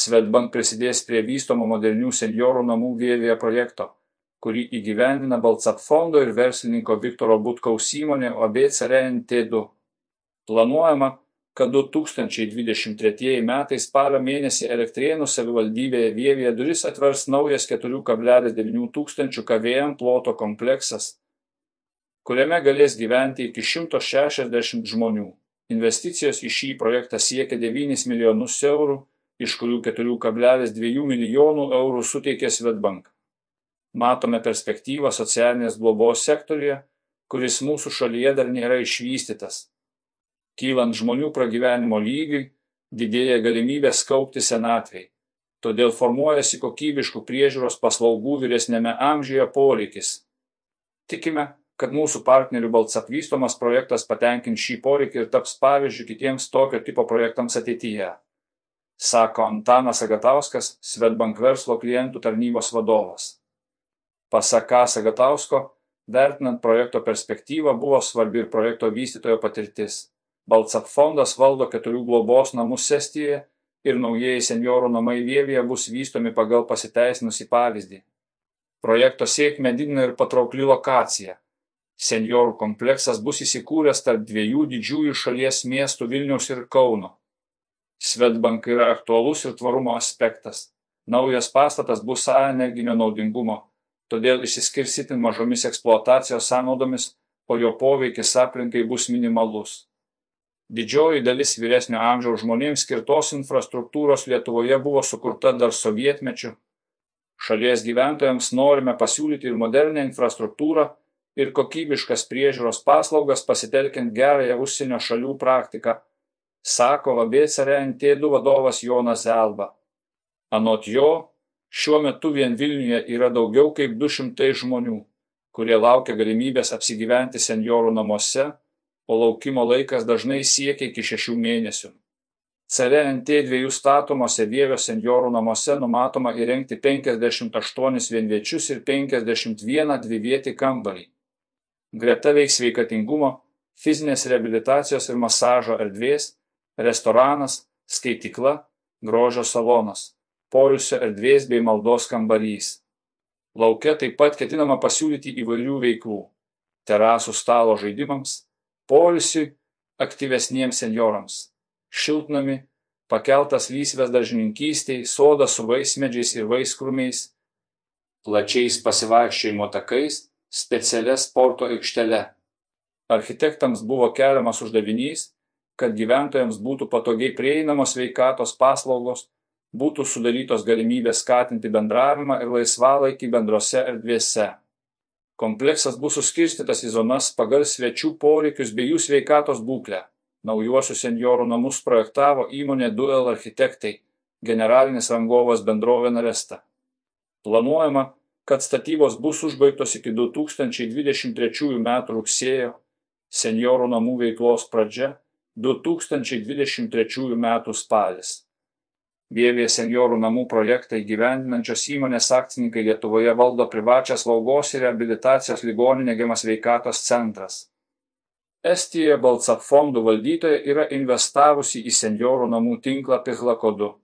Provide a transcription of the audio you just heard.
Svetbank prisidės prie vystomo modernių senjorų namų Vievėje projekto, kurį įgyvendina Baltsap fondo ir verslininko Viktoro Butkaus įmonė OB CRNT2. Planuojama, kad 2023 metais spalio mėnesį Elektrėnų savivaldybėje Vievėje duris atvers naujas 4,9 tūkstančių KVM ploto kompleksas, kuriame galės gyventi iki 160 žmonių. Investicijos į šį projektą siekia 9 milijonus eurų, iš kurių 4,2 milijonų eurų suteikė Svetbank. Matome perspektyvą socialinės globos sektoriuje, kuris mūsų šalyje dar nėra išvystytas. Kylant žmonių pragyvenimo lygiui, didėja galimybės kaupti senatvei. Todėl formuojasi kokybiškų priežiūros paslaugų vyresnėme amžiuje poreikis. Tikime, kad mūsų partnerių Baltsap vystomas projektas patenkins šį poreikį ir taps pavyzdžių kitiems tokio tipo projektams ateityje, sako Antanas Agatauskas, Svetbank verslo klientų tarnybos vadovas. Pasak Sagatausko, vertinant projekto perspektyvą buvo svarbi ir projekto vystytojo patirtis. Baltsap fondas valdo keturių globos namus Estijoje ir naujieji senjorų namai Vievėje bus vystomi pagal pasiteisinusį pavyzdį. Projekto sėkmę didina ir patraukli lokacija senjorų kompleksas bus įsikūręs tarp dviejų didžiųjų šalies miestų Vilniaus ir Kauno. Svetbank yra aktualus ir tvarumo aspektas. Naujas pastatas bus A energinio naudingumo, todėl išsiskirs itin mažomis eksploatacijos sąnaudomis, o jo poveikis aplinkai bus minimalus. Didžioji dalis vyresnio amžiaus žmonėms skirtos infrastruktūros Lietuvoje buvo sukurta dar sovietmečiu. Šalies gyventojams norime pasiūlyti ir modernę infrastruktūrą, ir kokybiškas priežiūros paslaugas pasitelkiant gerąją užsienio šalių praktiką, sako VBCRNT2 vadovas Jonas Zelba. Anot jo, šiuo metu vien Vilniuje yra daugiau kaip 200 žmonių, kurie laukia galimybės apsigyventi senjorų namuose, o laukimo laikas dažnai siekia iki šešių mėnesių. CRNT dviejų statomose Vievio senjorų namuose numatoma įrengti 58 vienviečius ir 51 dvivietį kambarį. Greta veiks sveikatingumo, fizinės reabilitacijos ir masažo erdvės, restoranas, skaitykla, grožio salonas, poilsio erdvės bei maldos kambarys. Lauke taip pat ketinama pasiūlyti įvairių veiklų - terasų stalo žaidimams, poilsiui, aktyvesniems seniorams, šiltnami, pakeltas lysvės dažnininkystiai, sodas su vaismedžiais ir vaiskrūmiais, plačiais pasivaikščiojimo takais specialia sporto aikštele. Architektams buvo keliamas uždavinys, kad gyventojams būtų patogiai prieinamos veikatos paslaugos, būtų sudarytos galimybės skatinti bendravimą ir laisvalaikį bendrose erdvėse. Kompleksas bus suskirstytas į zonas pagal svečių poreikius bei jų sveikatos būklę. Naujuosius senjorų namus projektavo įmonė Duel architektai, generalinis rangovas bendrovė Naresta. Planuojama, kad statybos bus užbaigtos iki 2023 m. rugsėjo, senjorų namų veiklos pradžia 2023 m. spalis. Vievė senjorų namų projektą įgyvendinančios įmonės akcininkai Lietuvoje valdo privačią slaugos ir rehabilitacijos ligoninė Gemas veikatos centras. Estijoje Baltsap fondų valdytoja yra investavusi į senjorų namų tinklą Pihlakodu.